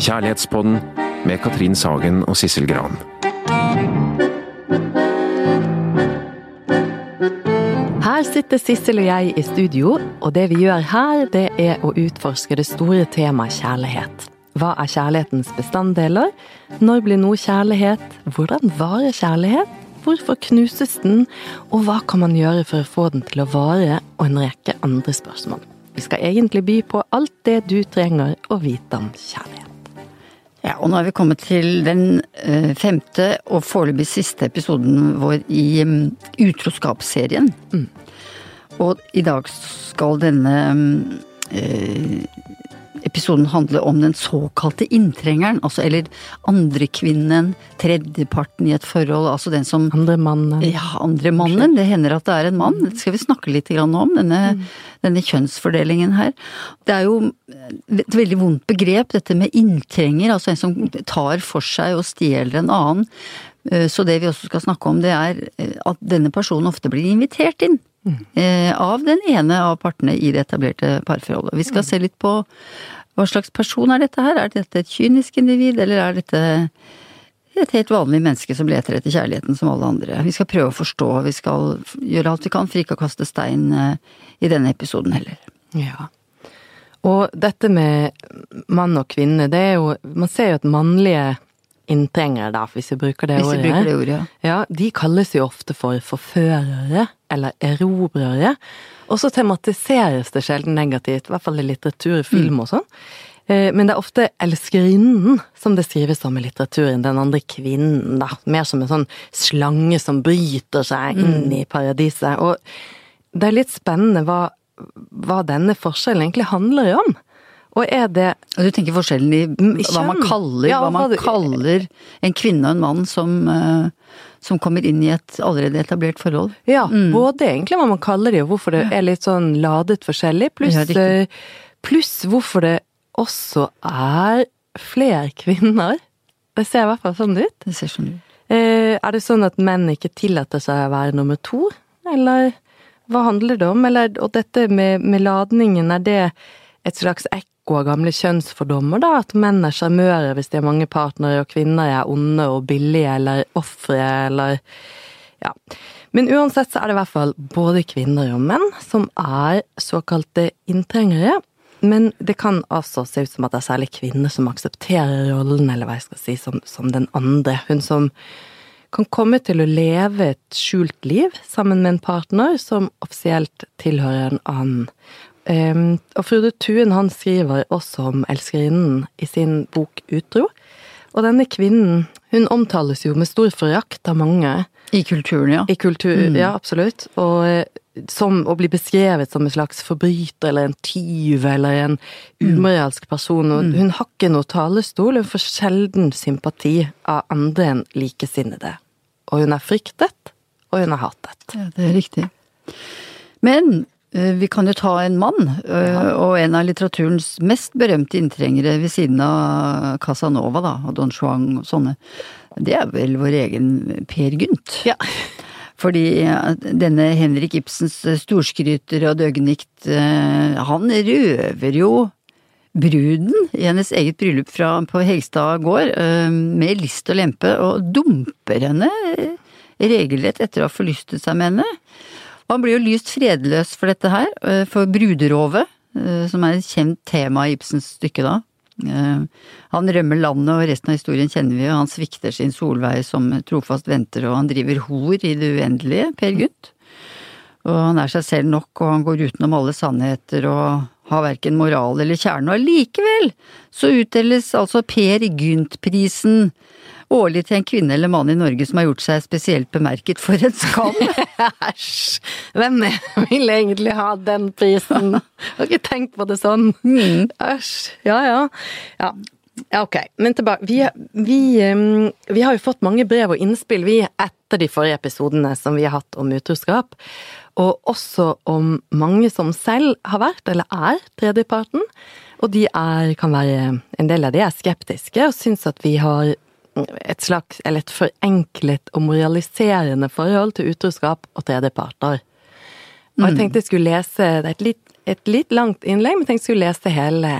Kjærlighetspodden med Katrin Sagen og Sissel Gran. Her sitter Sissel og jeg i studio, og det vi gjør her, det er å utforske det store temaet kjærlighet. Hva er kjærlighetens bestanddeler? Når blir noe kjærlighet? Hvordan varer kjærlighet? Hvorfor knuses den? Og hva kan man gjøre for å få den til å vare? Og en rekke andre spørsmål. Vi skal egentlig by på alt det du trenger å vite om kjærlighet. Ja, og nå er vi kommet til den eh, femte og foreløpig siste episoden vår i utroskapsserien. utroskapsserien. Og i dag skal denne um, eh, episoden handle om den såkalte inntrengeren, altså eller andrekvinnen, tredjeparten i et forhold, altså den som Andre mannen. ja, andre mannen. Det hender at det er en mann. Det skal vi snakke litt om, denne, denne kjønnsfordelingen her. Det er jo et veldig vondt begrep, dette med inntrenger, altså en som tar for seg og stjeler en annen. Eh, Så det vi også skal snakke om, det er eh, at denne personen ofte blir invitert inn. Mm. Av den ene av partene i det etablerte parforholdet. Vi skal se litt på hva slags person er dette her? Er dette et kynisk individ, eller er dette et helt vanlig menneske som leter etter kjærligheten som alle andre. Vi skal prøve å forstå, vi skal gjøre alt vi kan for ikke å kaste stein eh, i denne episoden heller. Ja. Og dette med mann og kvinne, det er jo Man ser jo at mannlige inntrengere, da, hvis vi bruker det ordet. bruker det ordet, ja. Ja, de kalles jo ofte for forførere, eller erobrere. Og så tematiseres det sjelden negativt, i hvert fall i litteratur, film og sånn. Eh, Men det er ofte elskerinnen som det skrives om i litteraturen, den andre kvinnen, da. Mer som en sånn slange som bryter seg inn i paradiset. Og det er litt spennende hva, hva denne forskjellen egentlig handler om. Og er det du tenker forskjellen i hva man kaller, Ja, hva man kaller en kvinne og en mann som, eh, som kommer inn i et allerede etablert forhold? Ja, både egentlig hva man kaller det, og hvorfor det er litt sånn ladet forskjellig, pluss Ja, eh, hvorfor det også er flere kvinner. Det ser i hvert fall sånn ut. Det ser sånn ut. Eh, Er det sånn at menn ikke tillater seg å være nummer to, eller hva handler det om? Eller, og dette med, med ladningen, er det et slags ekko av gamle kjønnsfordommer, da? At menn er sjarmører hvis de har mange partnere, og kvinner er onde og billige eller ofre, eller ja. Men uansett så er det i hvert fall både kvinner og menn som er såkalte inntrengere. Men det kan altså se ut som at det er særlig kvinner som aksepterer rollen, eller hva jeg skal si, som, som den andre. Hun som kan komme til å leve et skjult liv sammen med en partner som offisielt tilhører en annen. Um, og Frode Thun han skriver også om elskerinnen i sin bok Utro. Og denne kvinnen hun omtales jo med stor forakt av mange I kulturen, ja. i kultur, ja absolutt. Og eh, som å bli beskrevet som en slags forbryter eller en tyv eller en umoralsk person. Og hun har ikke noe talestol, hun får sjelden sympati av andre enn likesinnede. Og hun er fryktet, og hun er hatet. Ja, det er riktig. Men vi kan jo ta en mann, ja. og en av litteraturens mest berømte inntrengere ved siden av Casanova, da, og Don Juan og sånne. Det er vel vår egen Per Gynt. Ja. Fordi eh, denne Henrik Ibsens eh, storskryter og døgnikt, eh, han røver jo bruden i hennes eget bryllup fra, på Hegstad gård eh, med list og lempe, og dumper henne eh, regelrett etter å ha forlystet seg med henne. Og han blir jo lyst fredløs for dette her, eh, for bruderovet, eh, som er et kjent tema i Ibsens stykke da. Eh, Han rømmer landet, og resten av historien kjenner vi, og han svikter sin Solveig som trofast venter, og han driver hor i det uendelige, Per Gynt. Og han er seg selv nok, og han går utenom alle sannheter og har verken moral eller kjerne, og allikevel så utdeles altså Per Gynt-prisen årlig til en kvinne eller mann i Norge som har gjort seg spesielt bemerket for en skam. Æsj! Hvem vil egentlig ha den prisen? Jeg har ikke tenkt på det sånn. Æsj. Ja, ja. ja. Ja, ok. Men tilbake. Vi, vi, vi har jo fått mange brev og innspill, vi, etter de forrige episodene som vi har hatt om utroskap. Og også om mange som selv har vært, eller er, tredjeparten. Og de er, kan være, en del av de er skeptiske og syns at vi har et slags, eller et forenklet og moraliserende forhold til utroskap og tredjeparter. Og jeg tenkte jeg skulle lese, det er et litt, et litt langt innlegg, men jeg tenkte jeg skulle lese hele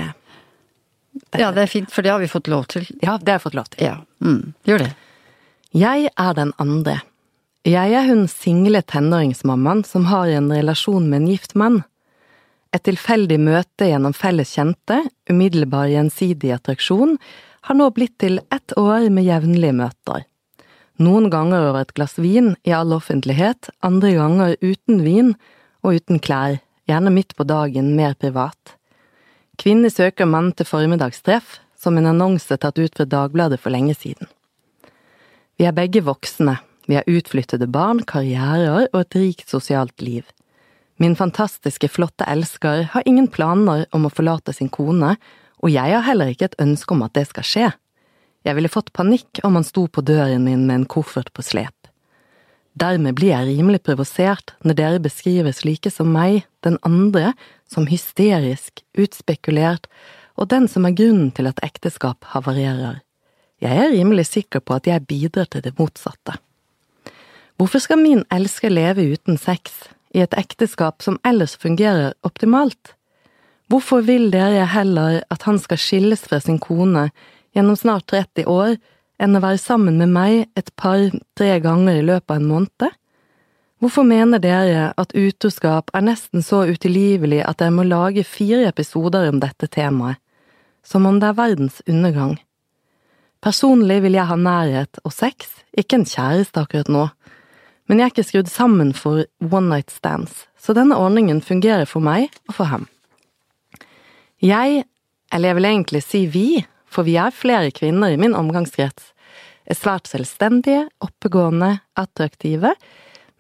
Ja, det er fint, for det har vi fått lov til. Ja, det har jeg fått lov til. Ja, mm, gjør det. Jeg er den andre. Jeg er hun single tenåringsmammaen som har en relasjon med en gift mann. Et tilfeldig møte gjennom felles kjente, umiddelbar gjensidig attraksjon, har nå blitt til ett år med jevnlige møter. Noen ganger over et glass vin i all offentlighet, andre ganger uten vin og uten klær, gjerne midt på dagen, mer privat. Kvinne søker mann til formiddagstreff, som en annonse tatt ut fra Dagbladet for lenge siden. Vi er begge voksne, vi har utflyttede barn, karrierer og et rikt sosialt liv. Min fantastiske, flotte elsker har ingen planer om å forlate sin kone, og jeg har heller ikke et ønske om at det skal skje. Jeg ville fått panikk om han sto på døren min med en koffert på slep. Dermed blir jeg rimelig provosert når dere beskriver slike som meg, den andre, som hysterisk, utspekulert, og den som er grunnen til at ekteskap havarerer. Jeg er rimelig sikker på at jeg bidrar til det motsatte. Hvorfor skal min elsker leve uten sex, i et ekteskap som ellers fungerer optimalt? Hvorfor vil dere heller at han skal skilles fra sin kone gjennom snart 30 år, enn å være sammen med meg et par–tre ganger i løpet av en måned? Hvorfor mener dere at utroskap er nesten så utilgivelig at dere må lage fire episoder om dette temaet, som om det er verdens undergang? Personlig vil jeg ha nærhet og sex, ikke en kjæreste akkurat nå, men jeg er ikke skrudd sammen for one night stands, så denne ordningen fungerer for meg og for ham. Jeg, eller jeg vil egentlig si vi, for vi er flere kvinner i min omgangskrets, er svært selvstendige, oppegående, attraktive,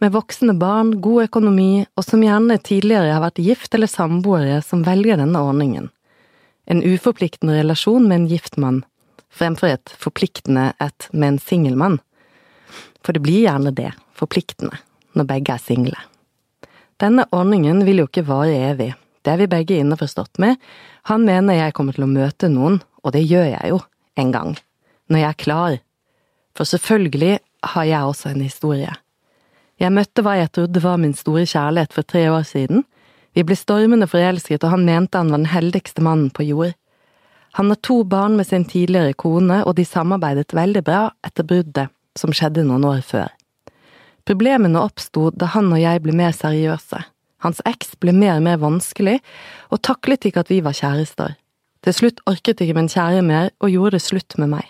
med voksne barn, god økonomi, og som gjerne tidligere har vært gift eller samboere som velger denne ordningen. En uforpliktende relasjon med en gift mann, fremfor et forpliktende et med en singel mann. For det blir gjerne det, forpliktende, når begge er single. Denne ordningen vil jo ikke vare evig, det er vi begge innforstått med, han mener jeg kommer til å møte noen, og det gjør jeg jo, en gang, når jeg er klar, for selvfølgelig har jeg også en historie. Jeg møtte hva jeg trodde var min store kjærlighet for tre år siden, vi ble stormende forelsket, og han mente han var den heldigste mannen på jord. Han har to barn med sin tidligere kone, og de samarbeidet veldig bra etter bruddet som skjedde noen år før. Problemene oppsto da han og jeg ble mer seriøse. Hans eks ble mer og mer vanskelig, og taklet ikke at vi var kjærester. Til slutt orket ikke min kjære mer, og gjorde det slutt med meg.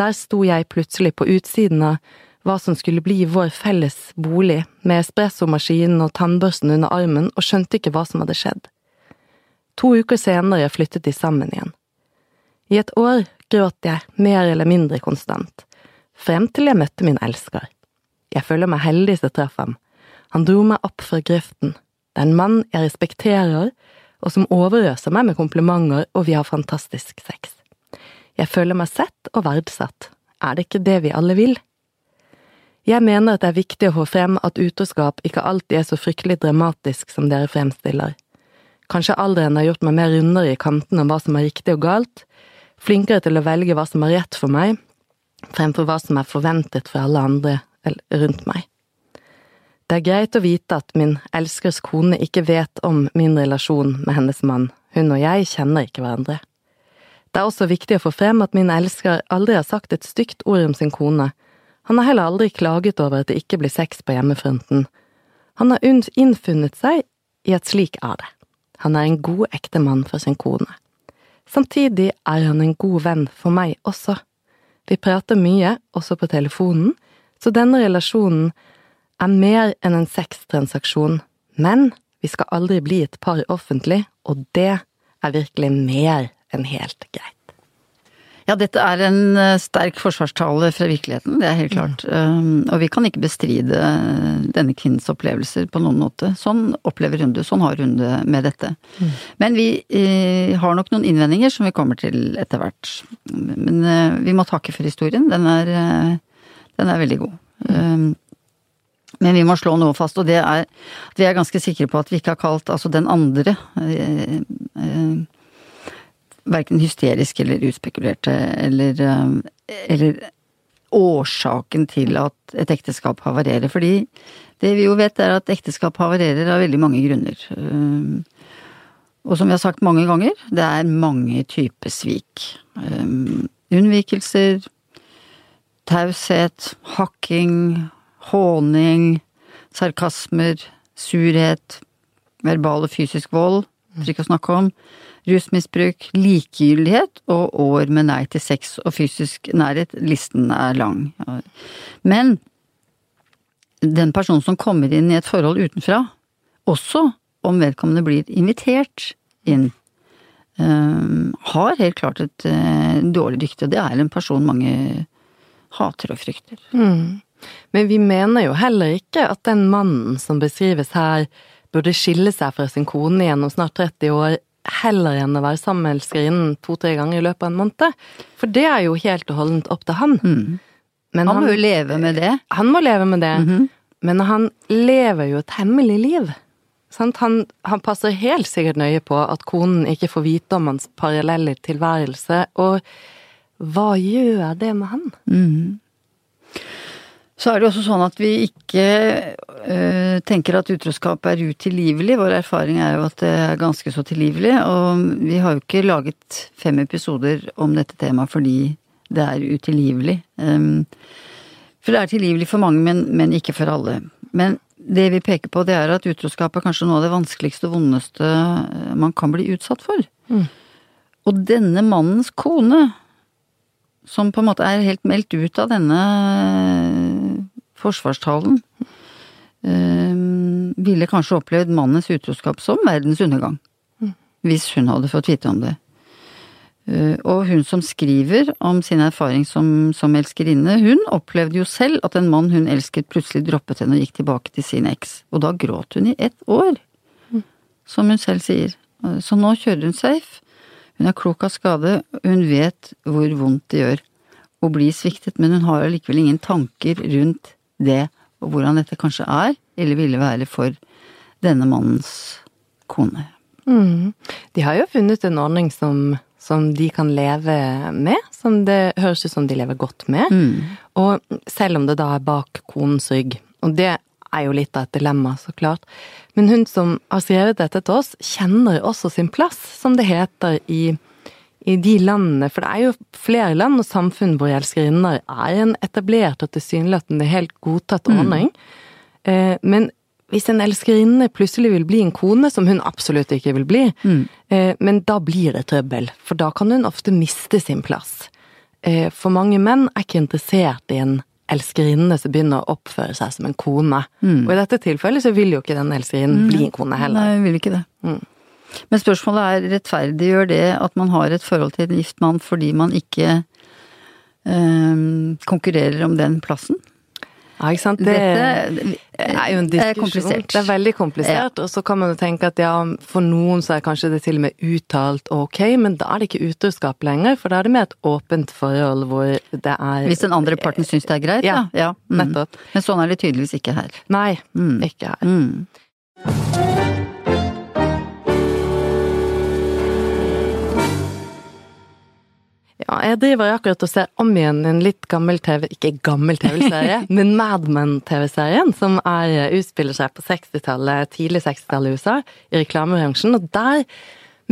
Der sto jeg plutselig på utsiden av hva som skulle bli vår felles bolig, med espressomaskinen og tannbørsten under armen, og skjønte ikke hva som hadde skjedd. To uker senere flyttet de sammen igjen. I et år gråt jeg mer eller mindre konstant, frem til jeg møtte min elsker. Jeg føler meg heldig som traff ham, han dro meg opp fra grøften. Det er en mann jeg respekterer, og som overøser meg med komplimenter, og vi har fantastisk sex. Jeg føler meg sett og verdsatt. Er det ikke det vi alle vil? Jeg mener at det er viktig å få frem at utroskap ikke alltid er så fryktelig dramatisk som dere fremstiller. Kanskje alderen har gjort meg mer rundere i kantene om hva som er riktig og galt, flinkere til å velge hva som er rett for meg, fremfor hva som er forventet for alle andre rundt meg. Det er greit å vite at min elskers kone ikke vet om min relasjon med hennes mann, hun og jeg kjenner ikke hverandre. Det er også viktig å få frem at min elsker aldri har sagt et stygt ord om sin kone, han har heller aldri klaget over at det ikke blir sex på hjemmefronten. Han har innfunnet seg i at slik er det. Han er en god ektemann for sin kone. Samtidig er han en god venn for meg også. Vi prater mye, også på telefonen, så denne relasjonen er mer enn en sextransaksjon, men vi skal aldri bli et par offentlig, og det er virkelig mer enn helt greit. Ja, dette er en eh, sterk forsvarstale fra virkeligheten, det er helt klart. Mm. Og vi kan ikke bestride denne kvinnens opplevelser på noen måte. Sånn opplever hun det, sånn har hun det med dette. Mm. Men vi eh, har nok noen innvendinger som vi kommer til etter hvert. Men eh, vi må takke for historien, den er, eh, den er veldig god. Mm. Men vi må slå noe fast, og det er at vi er ganske sikre på at vi ikke har kalt altså den andre eh, eh, verken hysterisk eller utspekulerte eller, eh, eller årsaken til at et ekteskap havarerer. Fordi det vi jo vet er at ekteskap havarerer av veldig mange grunner. Eh, Og som vi har sagt mange ganger, det er mange typer svik. Um, unnvikelser, taushet, hakking, håning, sarkasmer, surhet, verbal og fysisk vold, for ikke å snakke om, rusmisbruk, likegyldighet og år med nei til sex og fysisk nærhet. Listen er lang. Men den personen som kommer inn i et forhold utenfra, også om vedkommende blir invitert inn, um, har helt klart et uh, dårlig rykte. Det er en person mange hater og frykter. Mm. Men vi mener jo heller ikke at den mannen som beskrives her, burde skille seg fra sin kone gjennom snart 30 år, heller enn å være sammen med elskerinnen to-tre ganger i løpet av en måned. For det er jo helt og holdent opp til han. Mm. han, han må jo leve med det. Han må leve med det. Mm -hmm. Men han lever jo et hemmelig liv. Han, han, passer helt sikkert nøye på at konen ikke får vite om hans parallelle tilværelse, og hva gjør det med han? Mm. Så er det også sånn at vi ikke uh, tenker at utroskap er utilgivelig. Vår erfaring er jo at det er ganske så tilgivelig, og vi har jo ikke laget fem episoder om dette temaet fordi det er utilgivelig. Um, for det er tilgivelig for mange, men, men, ikke for alle. Men det vi peker på, det er at utroskap er kanskje noe av det vanskeligste og vondeste eh, man kan bli utsatt for. Mm. Og denne mannens kone som på en måte er helt meldt ut av denne eh, forsvarstalen, eh, ville kanskje opplevd mannens utroskap som verdens undergang. Mm. Hvis hun hadde fått vite om det. Eh, og hun som skriver om sin erfaring som, som elskerinne, hun opplevde jo selv at en mann hun elsket plutselig droppet henne og gikk tilbake til sin eks. Og da gråt hun i ett år, mm. som hun selv sier. Så nå kjører hun safe hun er klok av skade, hun vet hvor vondt det gjør å bli sviktet, men hun har allikevel ingen tanker rundt det, og hvordan dette kanskje er, eller ville være for denne mannens kone. Mm. De har jo funnet en ordning som, som, de kan leve med, som det høres ut som de lever godt med. Mm. Og selv om det da er bak konens rygg, og det er jo litt av et dilemma, så klart. Men hun som har skrevet dette til oss, kjenner også sin plass, som det heter i, i de landene. For det er jo flere land og samfunn hvor elskerinner er en etablert og tilsynelatende helt godtatt mm. ordning. Mm. Eh, men hvis en elskerinne plutselig vil bli en kone, som hun absolutt ikke vil bli, mm. eh, men da blir det trøbbel, for da kan hun ofte miste sin plass. Eh, for mange menn er ikke interessert i en elskerinne som begynner å oppføre seg som en kone. Mm. Og i dette tilfellet så vil jo ikke den elskerinnen mm. bli en kone heller. Nei, hun vil ikke det. Mm. Men spørsmålet er rettferdiggjør det at man har et forhold til en gift mann fordi man ikke øh, konkurrerer om den plassen? Ja, ikke sant. Det Dette er jo en diskusjon. Det er veldig komplisert. Ja. Og så kan man jo tenke at ja, for noen så er kanskje det til og med uttalt ok, men da er det ikke utroskap lenger, for da er det mer et åpent forhold hvor det er Hvis den andre parten syns det er greit, ja. ja. Mm. Nettopp. Men sånn er det tydeligvis ikke her. Nei, mm. ikke her. Mm. Jeg driver akkurat og ser om igjen en litt gammel TV, ikke gammel TV-serie, men Mad Men-TV-serien, som er, utspiller seg på 60-tallet, tidlig 60-tallet i USA, i reklamebransjen. Og der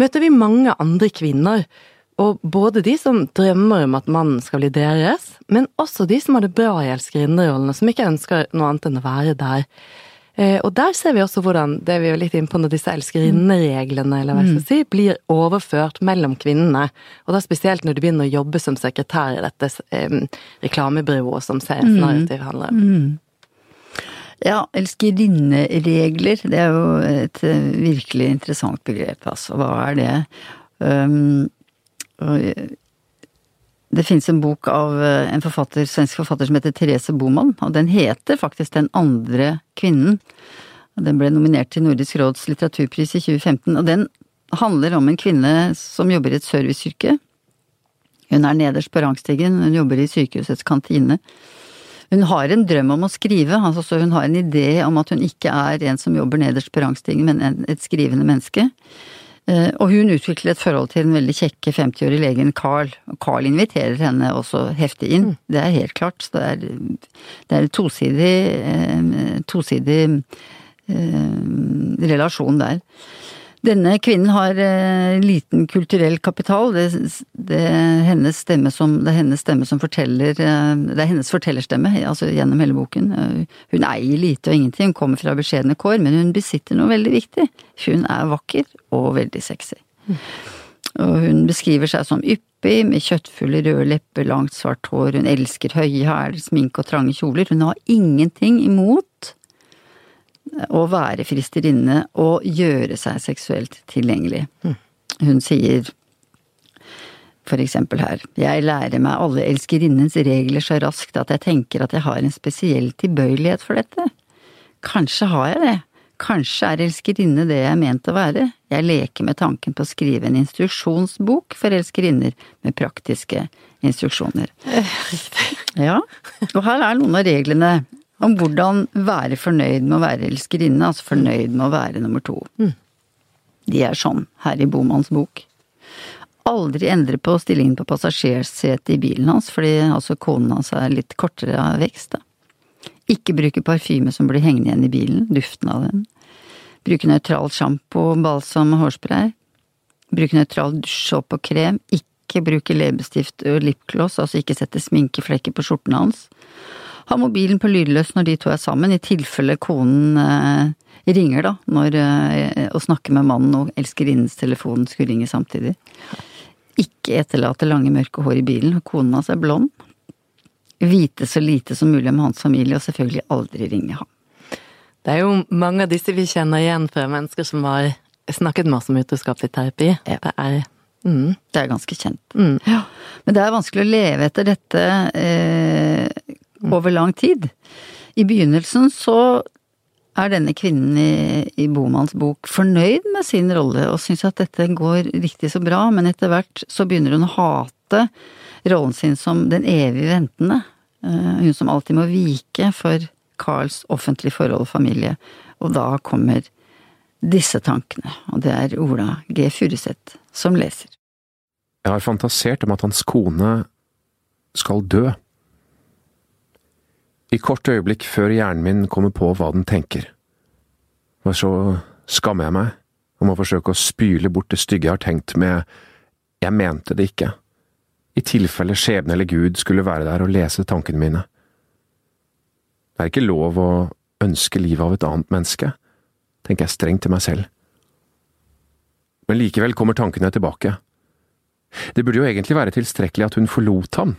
møter vi mange andre kvinner. Og både de som drømmer om at mannen skal bli deres, men også de som har det bra i elskerinnerollene, som ikke ønsker noe annet enn å være der. Eh, og der ser vi også hvordan det vi er litt inne på når disse elskerinnereglene eller hva jeg skal mm. si, blir overført mellom kvinnene. Og da spesielt når du begynner å jobbe som sekretær i dette eh, reklamebyrået som seriens narrativ handler om. Mm. Ja, elskerinneregler, det er jo et eh, virkelig interessant begrep, altså. Hva er det? Um, det finnes en bok av eh, en forfatter, svensk forfatter som heter Therese Boman, og den heter faktisk Den andre kvinnen. Den ble nominert til Nordisk råds litteraturpris i 2015, og den handler om en kvinne som jobber i et serviceyrke. Hun er nederst på rangstigen, hun jobber i sykehusets kantine. Hun har en drøm om å skrive, altså hun har en idé om at hun ikke er en som jobber nederst på rangstigen, men et skrivende menneske. Eh, og hun utvikler et forhold til den veldig kjekke 50-årige legen Carl. Carl inviterer henne også heftig inn, mm. det er helt klart. Så det er, det er tosidig, eh, tosidig eh, relasjon der. Denne kvinnen har eh, liten kulturell kapital. Det, det, hennes som, det er hennes stemme som forteller eh, Det er hennes fortellerstemme altså gjennom hele boken. Eh, hun eier lite og ingenting, hun kommer fra beskjedne kår, men hun besitter noe veldig viktig. Hun er vakker og veldig sexy. Og hun beskriver seg som yppig, med kjøttfulle røde lepper, langt svart hår, hun elsker høye hæler, sminke og trange kjoler. Hun har ingenting imot å være fristerinne og gjøre seg seksuelt tilgjengelig. Hun sier for eksempel her, jeg lærer meg alle elskerinnens regler så raskt at jeg tenker at jeg har en spesiell tilbøyelighet for dette. Kanskje har jeg det. Kanskje er elskerinne det jeg er ment å være. Jeg leker med tanken på å skrive en instruksjonsbok for elskerinner med praktiske instruksjoner. Ja, og her er noen av reglene om hvordan være fornøyd med å være elskerinne, altså fornøyd med å være nummer to. Mm. De er sånn her i Bomanns bok. Aldri endre på stillingen på passasjersetet i bilen hans, fordi altså konen hans er litt kortere av vekst, da. Ikke bruke parfyme som blir hengende igjen i bilen, duften av den. Bruke nøytral sjampo, balsam og hårspray. Bruke nøytral dusjsåpe og krem. Ikke bruke leppestift og lipgloss, altså ikke sette sminkeflekker på skjorten hans ha mobilen på lydløs når de to er sammen, i tilfelle konen eh, ringer, da, når, eh, og snakker med mannen og elskerinnens telefon skulle ringe samtidig. Ikke etterlate lange, mørke hår i bilen, konen hans er blond. Vite så lite som mulig om hans familie, og selvfølgelig aldri ringe ham. Det er jo mange av disse vi kjenner igjen fra mennesker som har snakket masse om utroskap i terapi. Ja. Det er Mm. Det er ganske kjent. Mm. Ja. Men det er vanskelig å leve etter dette eh, over lang tid. I begynnelsen så er denne kvinnen i, i Bomanns bok fornøyd med sin rolle og syns at dette går riktig så bra, men etter hvert så begynner hun å hate rollen sin som den evig ventende. Eh, hun som alltid må vike for Carls offentlige forhold og familie. Og da kommer disse tankene, og det er Ola G. Furuseth som leser. Jeg har fantasert om at hans kone skal dø. I kort øyeblikk før hjernen min kommer på hva den tenker. Og så skammer jeg meg om å forsøke å spyle bort det stygge jeg har tenkt med jeg mente det ikke, i tilfelle skjebne eller Gud skulle være der og lese tankene mine. Det er ikke lov å ønske livet av et annet menneske, tenker jeg strengt til meg selv. Men likevel kommer tankene tilbake. Det burde jo egentlig være tilstrekkelig at hun forlot ham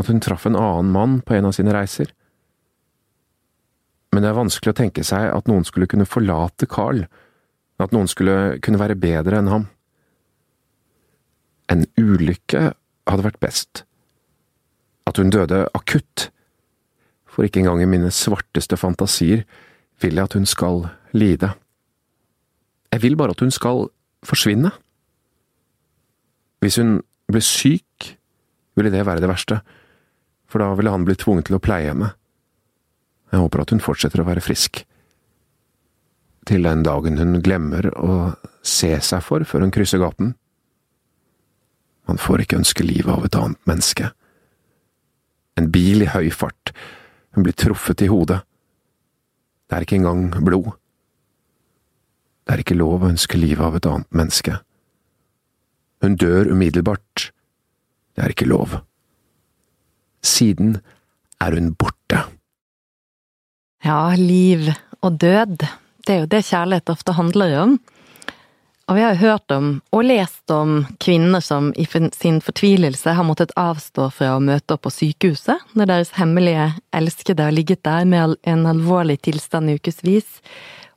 at hun traff en annen mann på en av sine reiser. Men det er vanskelig å tenke seg at noen skulle kunne forlate Carl, at noen skulle kunne være bedre enn ham. En ulykke hadde vært best. At hun døde akutt, for ikke engang i mine svarteste fantasier vil jeg at hun skal lide. Jeg vil bare at hun skal forsvinne. Hvis hun ble syk, ville det være det verste for da ville han bli tvunget til å pleie henne. Jeg håper at hun fortsetter å være frisk. Til den dagen hun glemmer å se seg for før hun krysser gaten. Man får ikke ønske livet av et annet menneske. En bil i høy fart, hun blir truffet i hodet. Det er ikke engang blod. Det er ikke lov å ønske livet av et annet menneske. Hun dør umiddelbart. Det er ikke lov. Siden er hun borte. Ja, liv og død, det er jo det kjærlighet ofte handler om. Og vi har jo hørt om, og lest om, kvinner som i sin fortvilelse har måttet avstå fra å møte opp på sykehuset når deres hemmelige elskede har ligget der med en alvorlig tilstand i ukevis,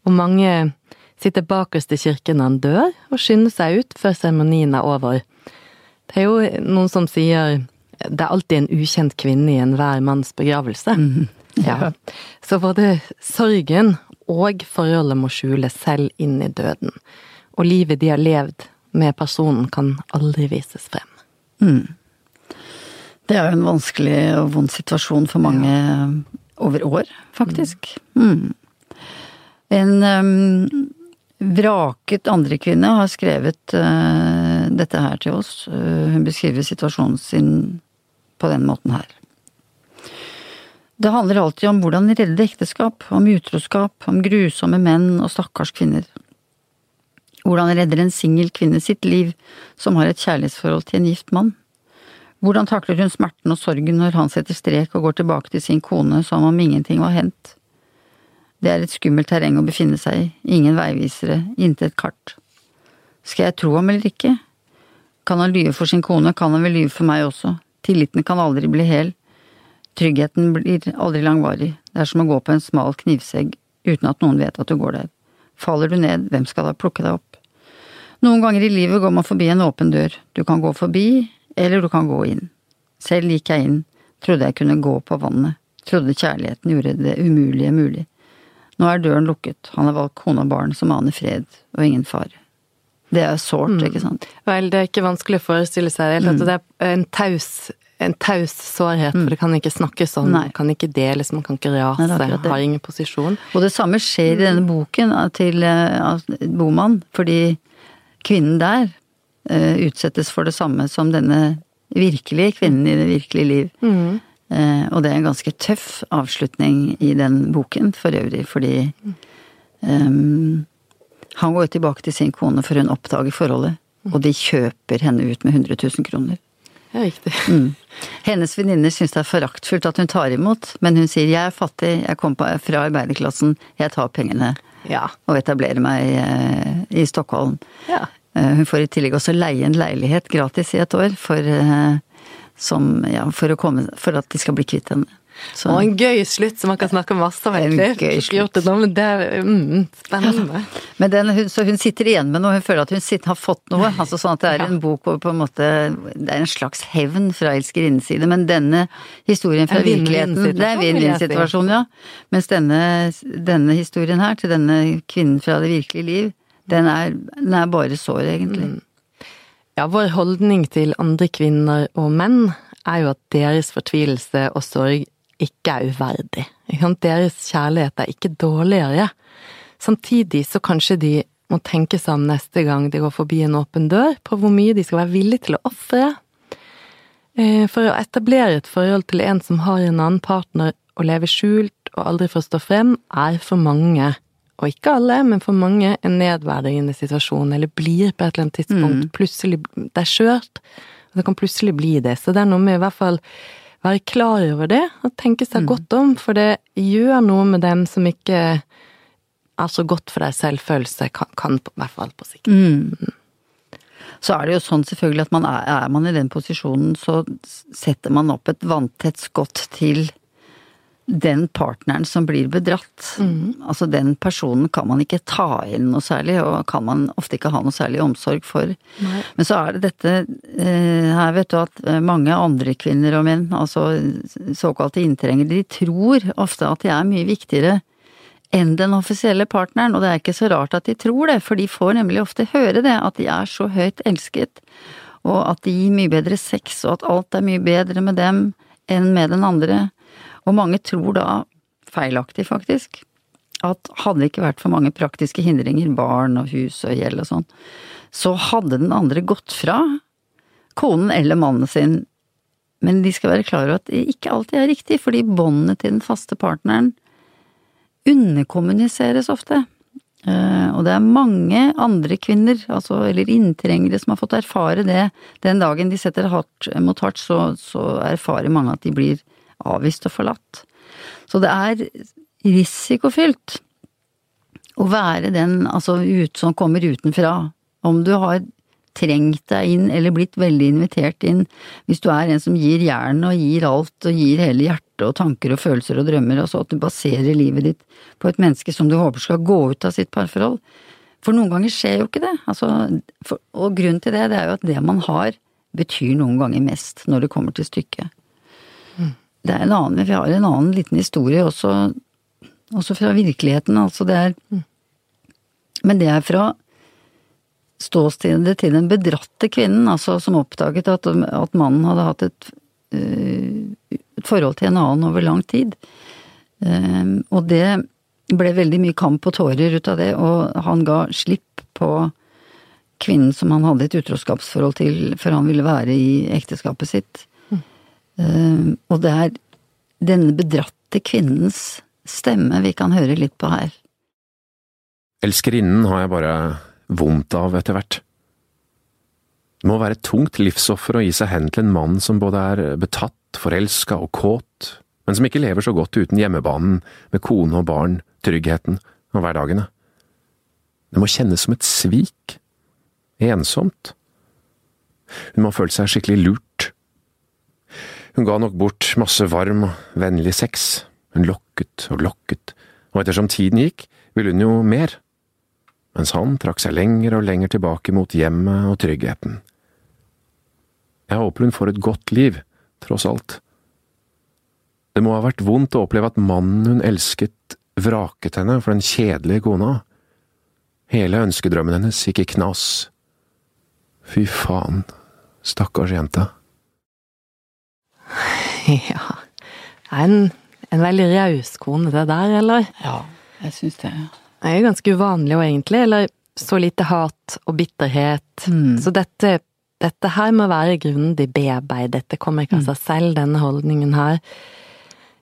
og mange sitter bakerst i kirken når han dør, og skynder seg ut før seremonien er over. Det er jo noen som sier det er alltid en ukjent kvinne i enhver manns begravelse. Mm. Ja. Så både sorgen og forholdet må skjules selv inn i døden. Og livet de har levd med personen, kan aldri vises frem. Mm. Det er jo en vanskelig og vond situasjon for mange ja. over år, faktisk. Mm. mm. En um, vraket andrekvinne har skrevet uh, dette her til oss. Uh, hun beskriver situasjonen sin på den måten her. Det handler alltid om hvordan redde ekteskap, om utroskap, om grusomme menn og stakkars kvinner. Hvordan redder en singel kvinne sitt liv som har et kjærlighetsforhold til en gift mann? Hvordan takler hun smerten og sorgen når han setter strek og går tilbake til sin kone som om ingenting var hendt? Det er et skummelt terreng å befinne seg i, ingen veivisere, intet kart. Skal jeg tro ham eller ikke? Kan han lyve for sin kone, kan han vel lyve for meg også, tilliten kan aldri bli hel, tryggheten blir aldri langvarig, det er som å gå på en smal knivsegg uten at noen vet at du går der. Faller du ned, hvem skal da plukke deg opp? Noen ganger i livet går man forbi en åpen dør, du kan gå forbi, eller du kan gå inn. Selv gikk jeg inn, trodde jeg kunne gå på vannet, trodde kjærligheten gjorde det umulige mulig. Nå er døren lukket, han har valgt kone og barn som aner fred og ingen fare. Det er sårt, mm. ikke sant? Vel, det er ikke vanskelig å forestille seg det. Mm. Det er en taus, en taus sårhet, mm. for det kan ikke snakkes om, Nei. kan ikke deles, man kan ikke rase, Nei, har ingen posisjon. Og det samme skjer i denne boken til uh, Boman, fordi kvinnen der uh, utsettes for det samme som denne virkelige kvinnen i det virkelige liv. Mm. Uh, og det er en ganske tøff avslutning i den boken for øvrig, fordi um, han går tilbake til sin kone for hun oppdager forholdet, og de kjøper henne ut med 100 000 kroner. Ja, riktig. Mm. Hennes venninner syns det er foraktfullt at hun tar imot, men hun sier 'jeg er fattig, jeg kom fra arbeiderklassen, jeg tar pengene' ja. og etablerer meg eh, i Stockholm. Ja. Eh, hun får i tillegg også leie en leilighet gratis i et år for som, ja, for, komme, for, at de skal bli kvitt henne. Så. Og en gøy slutt som man kan snakke masse om, egentlig. Det, er mm, spennende. Ja. Men den, så hun sitter igjen med noe, hun føler at hun sitter, har fått noe. altså Sånn at det er en bok hvor på en måte Det er en slags hevn fra elskerinnens side. Men denne historien fra virkeligheten Det er vinn-vinn-situasjon, ja. Mens denne, denne, historien her, til denne kvinnen fra det virkelige liv, den er, den er bare sår, egentlig. Mm. Ja, vår holdning til andre kvinner og menn er jo at deres fortvilelse og sorg ikke er uverdig. Deres kjærlighet er ikke dårligere. Samtidig så kanskje de må tenke seg om neste gang de går forbi en åpen dør, på hvor mye de skal være villige til å ofre. Eh, for å etablere et forhold til en som har en annen partner og lever skjult og aldri får stå frem, er for mange og ikke alle, men for mange, en nedverdigende situasjon, eller blir på et eller annet tidspunkt mm. plutselig Det er skjørt, og det kan plutselig bli det. Så det er noe med i hvert fall være klar over det, og tenke seg mm. godt om, for det gjør noe med dem som ikke er så godt for deg selvfølelse, kan, kan i hvert fall på sikt. Mm. Så er det jo sånn selvfølgelig at man er, er man i den posisjonen, så setter man opp et vanntett skott til den partneren som blir bedratt. Mm. Altså den personen kan man ikke ta inn noe særlig, og kan man ofte ikke ha noe særlig omsorg for. Nei. Men så er det dette eh, her, vet du, at eh, mange andre kvinner og menn, altså såkalte inntrengere, de tror ofte at de er mye viktigere enn den offisielle partneren, og det er ikke så rart at de tror det, for de får nemlig ofte høre det, at de er så høyt elsket, og at de gir mye bedre sex, og at alt er mye bedre med dem enn med den andre. Og mange tror da, feilaktig faktisk, at hadde det ikke vært for mange praktiske hindringer, barn og hus og gjeld og sånn, så hadde den andre gått fra konen eller mannen sin. Men de skal være klar over at det ikke alltid er riktig, fordi båndene til den faste partneren underkommuniseres ofte. Eh, og det er mange andre kvinner, altså, eller inntrengere, som har fått erfare det. Den dagen de setter hardt mot hardt, så, så erfarer mange at de blir avvist og forlatt. Så det er risikofylt å være den altså ut, som kommer utenfra. Om du har trengt deg inn eller blitt veldig invitert inn, hvis du er en som gir jernet og gir alt og gir hele hjertet og tanker og følelser og drømmer, altså at du baserer livet ditt på et menneske som du håper skal gå ut av sitt parforhold. For noen ganger skjer jo ikke det, altså, for, og grunnen til det, det er jo at det man har, betyr noen ganger mest når det kommer til stykket. Det er en annen, vi har en annen liten historie også, også fra virkeligheten, altså det er mm. Men det er fra ståstedet til den bedratte kvinnen, altså som oppdaget at, at mannen hadde hatt et, uh, et, forhold til en annen over lang tid. Uh, og det ble veldig mye kamp og tårer ut av det, og han ga slipp på kvinnen som han hadde et utroskapsforhold til, for han ville være i ekteskapet sitt. Ehm, og det er denne bedratte kvinnens stemme vi kan høre litt på her. Elskerinnen har jeg bare vondt av etter hvert. Det må være et tungt livsoffer å gi seg hen til en mann som både er betatt, forelska og kåt, men som ikke lever så godt uten hjemmebanen med kone og barn, tryggheten og hverdagene. Det må kjennes som et svik, ensomt. Hun må ha følt seg skikkelig lurt. Hun ga nok bort masse varm og vennlig sex, hun lokket og lokket, og ettersom tiden gikk, ville hun jo mer mens han trakk seg lenger og lenger tilbake mot hjemmet og tryggheten. Jeg håper hun får et godt liv, tross alt. Det må ha vært vondt å oppleve at mannen hun elsket, vraket henne for den kjedelige kona. Hele ønskedrømmen hennes gikk i knas. Fy faen, stakkars jente. Ja, en, en veldig raus kone, det der, eller? Ja, jeg syns det. Det er jo ganske uvanlig òg, egentlig, eller så lite hat og bitterhet. Mm. Så dette dette her må være grundig bearbeidet, dette kommer ikke av seg selv, denne holdningen her.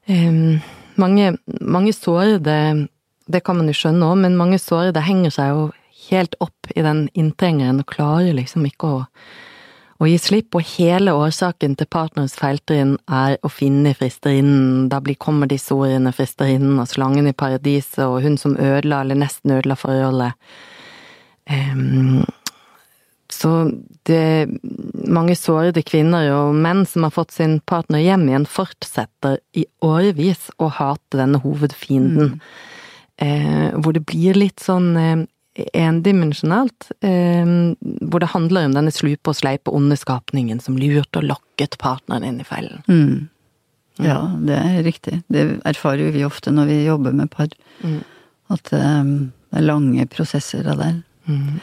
Um, mange, mange sårede, det kan man jo skjønne òg, men mange sårede henger seg jo helt opp i den inntrengeren og klarer liksom ikke å, å gi slipp, på hele årsaken til partners feiltrinn er å finne fristerinnen, da blir, kommer disse ordene fristerinnen og slangen i paradiset og hun som ødela eller nesten ødela forholdet. Um, så det mange sårede kvinner og menn som har fått sin partner hjem igjen, fortsetter i årevis å hate denne hovedfienden. Mm. Eh, hvor det blir litt sånn eh, endimensjonalt. Eh, hvor det handler om denne slupe og sleipe onde skapningen som lurte og lokket partneren inn i fellen. Mm. Ja, det er riktig. Det erfarer jo vi ofte når vi jobber med par. Mm. At um, det er lange prosesser av det. Mm.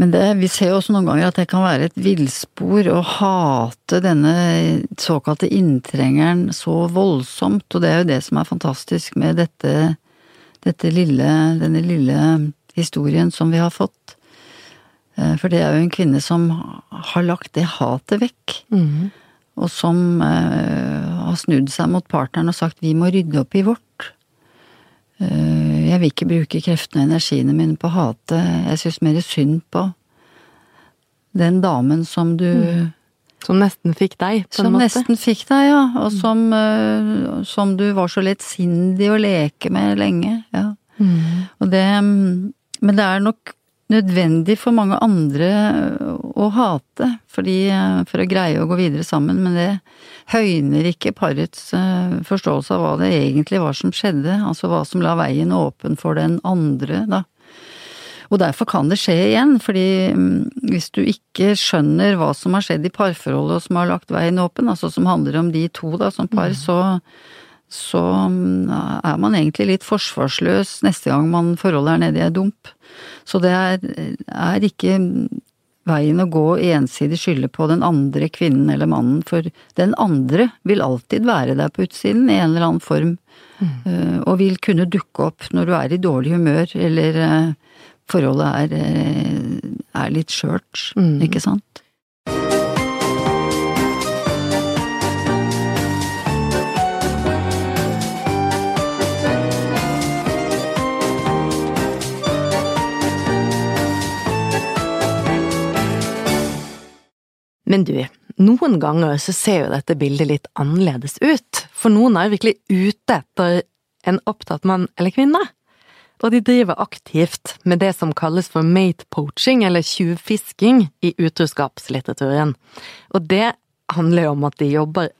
Men det, vi ser jo også noen ganger at det kan være et villspor å hate denne såkalte inntrengeren så voldsomt, og det er jo det som er fantastisk med dette, dette lille, denne lille historien som vi har fått. Eh, for det er jo en kvinne som har lagt det hatet vekk, Mm. og som eh, har snudd seg mot partneren og sagt vi må rydde opp i vårt. Eh, jeg vil ikke bruke kreftene og energiene mine på å hate, jeg syns mer synd på den damen som du Som nesten fikk deg, på Som en måte. nesten fikk deg, ja, og som, uh, som du var så lettsindig å leke med lenge, ja. Mm. Og det Men det er nok nødvendig for mange andre å hate, fordi, for å greie å gå videre sammen, men det høyner ikke parets eh, forståelse av hva det egentlig var som skjedde, altså hva som la veien åpen for den andre, da. Og derfor kan det skje igjen, fordi mm, hvis du ikke skjønner hva som har skjedd i parforholdet og som har lagt veien åpen, altså som handler om de to da som par, så, så mm, er man egentlig litt forsvarsløs neste gang man forholdet er nede i ei dump. Så det er, er ikke veien å gå ensidig skylde på den andre kvinnen eller mannen, for den andre vil alltid være der på utsiden i en eller annen form, mm. og vil kunne dukke opp når du er i dårlig humør, eller eh, forholdet er, eh, er litt skjørt, Mm. ikke sant? Men du, noen ganger så ser jo dette bildet litt annerledes ut, for noen er virkelig ute etter en opptatt mann eller kvinne. Og de driver aktivt med det som kalles for mate poaching, eller tjuvfisking, i utroskapslitteraturen. Og det handler jo om at de jobber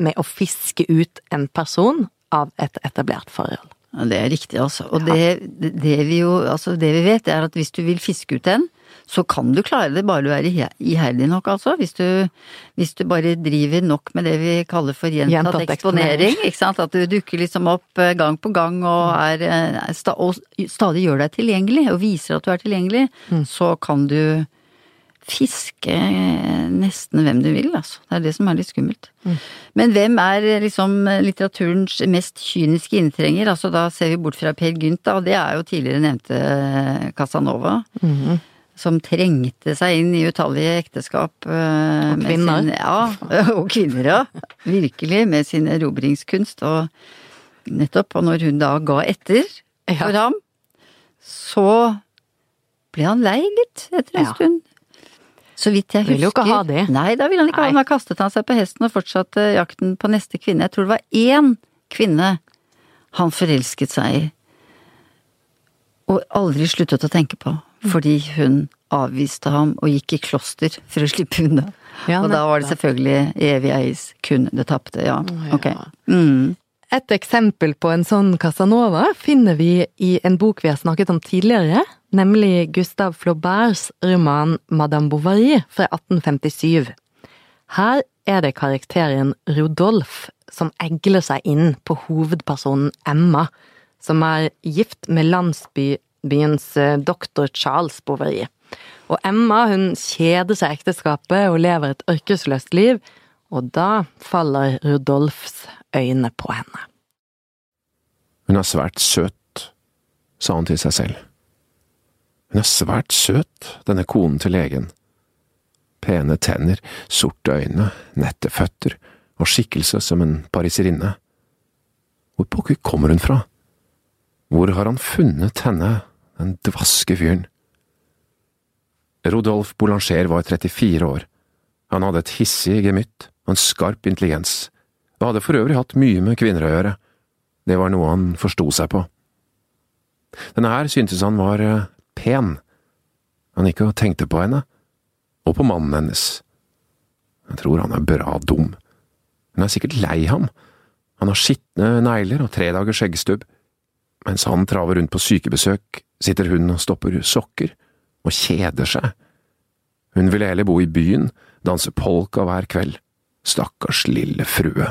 med å fiske ut en person av et etablert forhold. Ja, det er riktig, altså. Og det, det, det vi jo, altså det vi vet er at hvis du vil fiske ut en, så kan du klare det bare du er iherdig nok, altså. Hvis du, hvis du bare driver nok med det vi kaller for gjentatt, Gjentatt eksponering, ikke sant. At du dukker liksom opp eh, gang på gang og, er, eh, og stadig gjør deg tilgjengelig, og viser at du er tilgjengelig, så kan du fiske nesten hvem du vil, altså. Det er det som er litt skummelt. Men hvem er liksom litteraturens mest kyniske inntrenger? Altså da ser vi bort fra Per Gynt, da, og det er jo tidligere nevnte Casanova. Som trengte seg inn i utallige ekteskap. eh, Og kvinner. Sin, ja, og kvinner, ja. Virkelig, med sin erobringskunst. Og nettopp, og når hun da ga etter Ja. for ham, så ble han lei, litt etter en Ja. stund. Så vidt jeg husker. Vil jo ikke ha det. Nei, da ville han ikke ha det. Da kastet han seg på hesten og fortsatte jakten på neste kvinne. Jeg tror det var én kvinne han forelsket seg i. Og aldri sluttet å tenke på. Fordi hun avviste ham og gikk i kloster for å slippe unna. Ja, og da var det selvfølgelig evig eis, kun det tapte, ja. Ja. Ok. Mm. Et eksempel på en sånn Casanova finner vi i en bok vi har snakket om tidligere, nemlig Gustav Flauberts roman Madame Bovary fra 1857. Her er det karakteren Rodolf som egler seg inn på hovedpersonen Emma, som er gift med landsbyens eh, doktor Charles Bovary. Og Emma hun kjeder seg i ekteskapet og lever et ørkesløst liv, og da faller Rudolfs øyne på henne. Hun er svært søt, sa han til seg selv. Hun er svært søt, denne konen til legen. Pene tenner, sorte øyne, nette føtter og skikkelse som en pariserinne. Hvor pokker kommer hun fra? Hvor har han funnet henne, den dvaske fyren? Rodolf Boulanger var 34 år. Han hadde et hissig gemytt og en skarp intelligens, og hadde for øvrig hatt mye med kvinner å gjøre. Det var noe han forsto seg på. Denne her syntes han var eh, pen. Han gikk og tenkte på henne, og på mannen hennes. Jeg tror han er bra dum. Hun er sikkert lei ham. Han har skitne negler og tre dagers skjeggstubb. Mens han traver rundt på sykebesøk, sitter hun og stopper sokker, og kjeder seg. Hun ville heller bo i byen, danse polka hver kveld. Stakkars lille frue.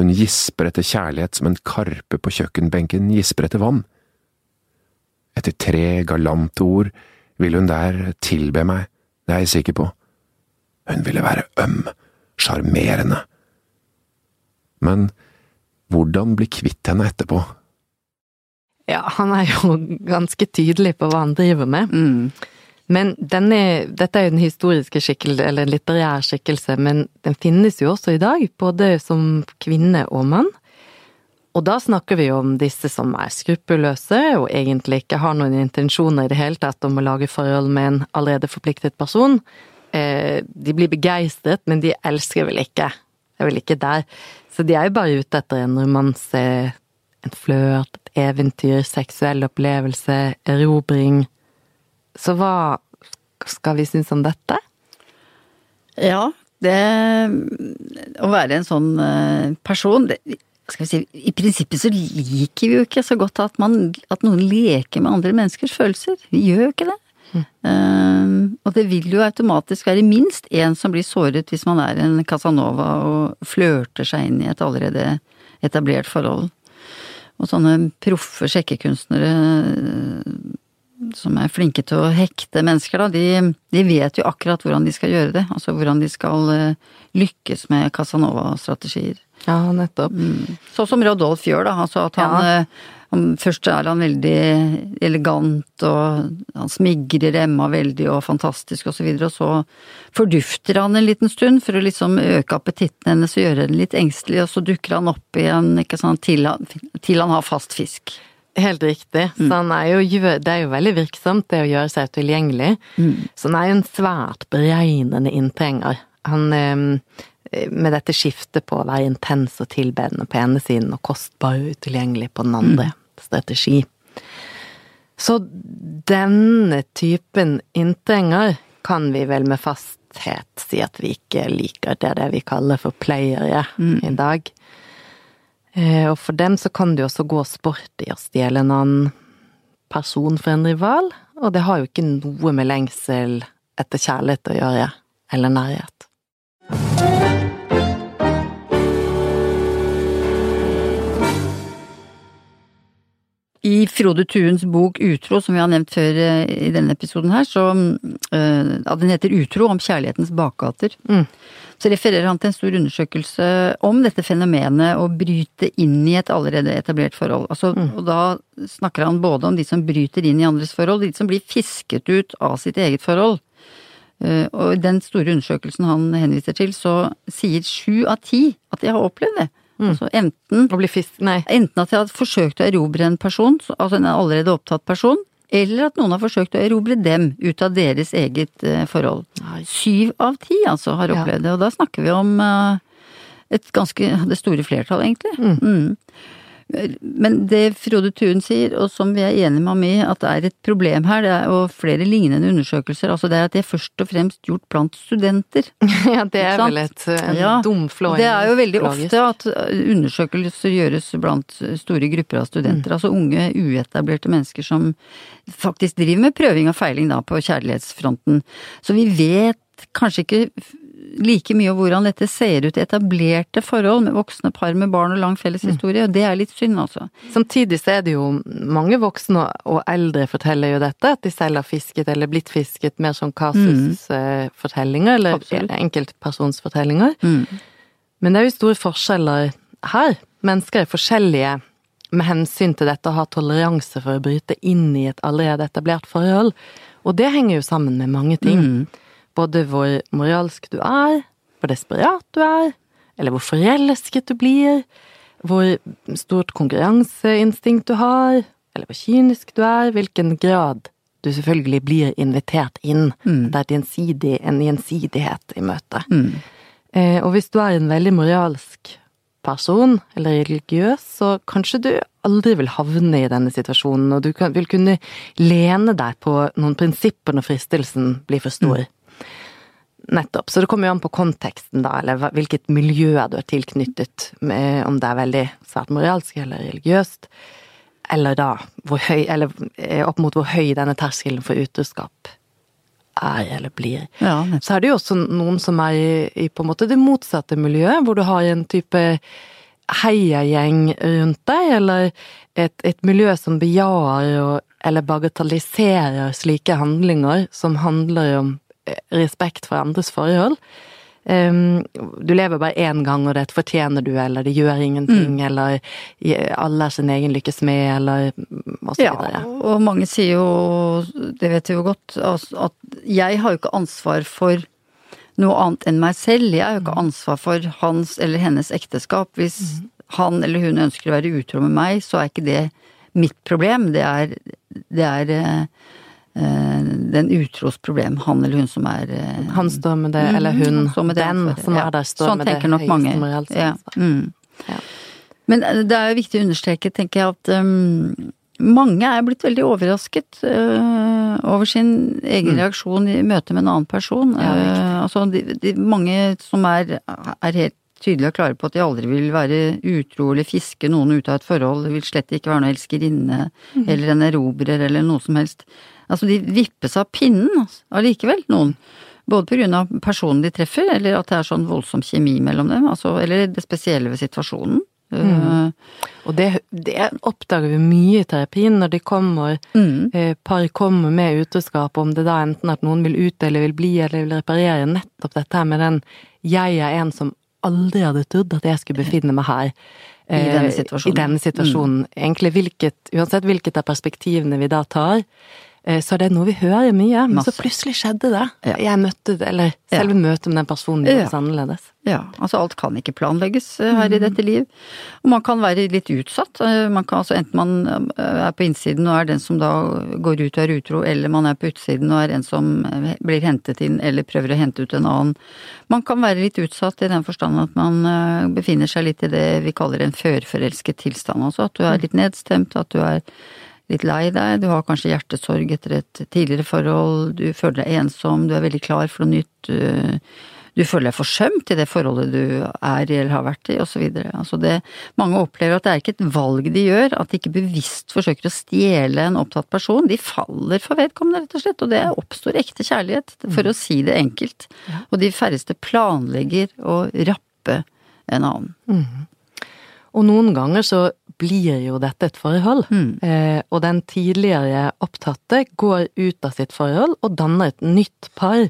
Hun gisper etter kjærlighet som en karpe på kjøkkenbenken gisper etter vann. Etter tre galante ord vil hun der tilbe meg, det er jeg sikker på. Hun ville være øm, sjarmerende. Men hvordan bli kvitt henne etterpå? Ja, han er jo ganske tydelig på hva han driver med. Mm. Men denne, dette er jo den historiske skikkelse, eller en litterær skikkelse, men den finnes jo også i dag, både som kvinne og mann. Og da snakker vi jo om disse som er skruppelløse, og egentlig ikke har noen intensjoner i det hele tatt om å lage forhold med en allerede forpliktet person. Eh, de blir begeistret, men de elsker vel ikke. Er vel ikke der. Så de er jo bare ute etter en romanse, en flørt, eventyr, seksuell opplevelse, erobring. Så hva skal vi synes om dette? Ja, det Å være en sånn eh, person det, skal vi si, I prinsippet så liker vi jo ikke så godt at, man, at noen leker med andre menneskers følelser. Vi gjør jo ikke det. Eh, og det vil jo automatisk være minst én som blir såret hvis man er en Casanova og flørter seg inn i et allerede etablert forhold. Og sånne proffe sjekkekunstnere eh, som er flinke til å hekte mennesker, da, de, de vet jo akkurat hvordan de skal gjøre det. Altså hvordan de skal eh, lykkes med Casanova-strategier. Ja, nettopp. Sånn som Rodolf gjør, da. Altså at han, Ja. Han Først er han veldig elegant, og han smigrer Emma veldig og fantastisk og så videre, og så fordufter han en liten stund for å liksom øke appetitten hennes og gjøre henne litt engstelig, og så dukker han opp igjen, ikke sant, til han, til han har fast fisk. Helt riktig. Så han er jo, det er jo veldig virksomt, det å gjøre seg tilgjengelig. Så han er jo en svært beregnende inntrenger. Han eh, med dette skiftet på å være intens og tilbedende på ene siden og kostbar og utilgjengelig på den andre. Strategi. Så denne typen inntrenger kan vi vel med fasthet si at vi ikke liker. Det er det vi kaller for playere i dag. Eh, Og for dem så kan det jo også gå sport i å stjele en annen person for en rival, og det har jo ikke noe med lengsel etter kjærlighet å gjøre, eller nærhet. I Frode Tuens bok Utro, som vi har nevnt før eh, i denne episoden her, så eh, ja, Den heter Utro, om kjærlighetens bakgater. Mm. Så refererer han til en stor undersøkelse om dette fenomenet å bryte inn i et allerede etablert forhold. Altså, Og da snakker han både om de som bryter inn i andres forhold, de som blir fisket ut av sitt eget forhold. Eh, Og i den store undersøkelsen han henviser til, så sier sju av ti at de har opplevd det. Altså enten. Enten at jeg har forsøkt å erobre en person, altså en allerede opptatt person, eller at noen har forsøkt å erobre dem ut av deres eget eh, forhold. Syv av ti altså har opplevd det, og da snakker vi om eh, et ganske, det store flertall egentlig. Mm. Mm. Men det Frode Thun sier, og som vi er enige med ham i, at det er et problem her, det er, og flere lignende undersøkelser, altså det er at det er først og fremst gjort blant studenter. Ja, det er vel et, Ja, dumflåing. Det er jo veldig ofte at uh, undersøkelser gjøres blant store grupper av studenter, Mm. altså unge, uetablerte mennesker som faktisk driver med prøving og feiling da på kjærlighetsfronten. Så vi vet kanskje ikke like mye om hvordan dette ser ut i etablerte forhold med voksne par med barn og lang felles Mm. historie, og det er litt synd, altså. Samtidig så er det jo mange voksne og eldre forteller jo dette, at de selv har fisket eller blitt fisket, mer som kasusfortellinger, eller Absolutt. enkeltpersonsfortellinger. Mm. Men det er jo store forskjeller her. Mennesker er forskjellige med hensyn til dette å ha toleranse for å bryte inn i et allerede etablert forhold. Og det henger jo sammen med mange ting. Mm. Både hvor moralsk du er, hvor desperat du er, eller hvor forelsket du blir, hvor stort konkurranseinstinkt du har, eller hvor kynisk du er, hvilken grad du selvfølgelig blir invitert inn. Mm. Det er gjensidig, en gjensidighet i møtet. Mm. Eh, og hvis du er en veldig moralsk person, eller religiøs, så kanskje du aldri vil havne i denne situasjonen, og du kan, vil kunne lene deg på noen prinsipper når fristelsen blir for stor. Nettopp. Så det kommer jo an på konteksten, da, eller hvilket miljø du er tilknyttet, med, om det er veldig svært moralsk eller religiøst, eller da høy, eller eh, opp mot hvor høy denne terskelen for utroskap er eller blir. Ja. Så er det jo også noen som er i, i på en måte det motsatte miljøet, hvor du har en type heiagjeng rundt deg, eller et, et miljø som bejaer og, eller bagatelliserer slike handlinger som handler om respekt for andres forhold. Um, du lever bare én gang, og det fortjener du, eller det gjør ingenting, eller alle er sin egen lykkes med, eller mm, og så Ja, videre. og mange sier jo, det vet vi jo godt, at jeg har jo ikke ansvar for noe annet enn meg selv. Jeg har jo ikke ansvar for hans eller hennes ekteskap. Hvis han eller hun ønsker å være utro med meg, så er ikke det mitt problem. Det er, det er eh, den utros problem. Han eller hun som er eh, Han står med det, eller Mhm, hun, står det den som er der, står sånn med det nok mange. moralske Ja. Mm. Ja. Men eh, det er jo viktig å understreke, tenker jeg, at um, mange er blitt veldig overrasket uh, over sin egen reaksjon i møte med en annen person. Mm. Ja. Eh, altså, de, de, mange som er, er helt tydelige og klare på at de aldri vil være utro eller fiske noen ut av et forhold, vil slett ikke være noen elskerinne Mm. eller en erobrer eller noe som helst. Altså, de vippes av pinnen altså, allikevel, noen. Både på grunn av personen de treffer, eller at det er sånn voldsom kjemi mellom dem, altså, eller det spesielle ved situasjonen. Mm. Og det, det oppdager vi mye i terapien når de kommer, Mm. eh, par kommer med utroskap, om det da enten at noen vil ut eller vil bli eller vil reparere, nettopp dette her med den 'jeg er en som aldri hadde trodd at jeg skulle befinne meg her'. I denne eh, situasjonen. I denne situasjonen. Egentlig hvilket, uansett hvilket av perspektivene vi da tar, eh, det er noe vi hører mye. Men så plutselig skjedde det. Ja. Jeg møtte det, eller Ja. selve møtet med den personen Ja. gjorde annerledes. Ja, altså alt kan ikke planlegges her her i Mm. dette liv. Og man kan være litt utsatt. eh, Man kan altså enten man eh, er på innsiden og er den som da går ut og er utro, eller man er på utsiden og er en som eh, blir hentet inn eller prøver å hente ut en annen. Man kan være litt utsatt i den forstand at man eh, befinner seg litt i det vi kaller en førforelsket tilstand. Altså at du er litt nedstemt, at du er litt lei deg, du har kanskje hjertesorg etter et tidligere forhold, du føler deg ensom, du er veldig klar for noe nytt. Du, føler deg forsømt i det forholdet du er i eller har vært i, osv. Altså det, mange opplever at det er ikke et valg de gjør, at de ikke bevisst forsøker å stjele en opptatt person. De faller for vedkommende, rett og slett, og det oppstår ekte kjærlighet, for å si det enkelt. Og de færreste planlegger å rappe en annen. Og noen ganger så blir jo dette et forhold, Mm. eh, og den tidligere opptatte går ut av sitt forhold og danner et nytt par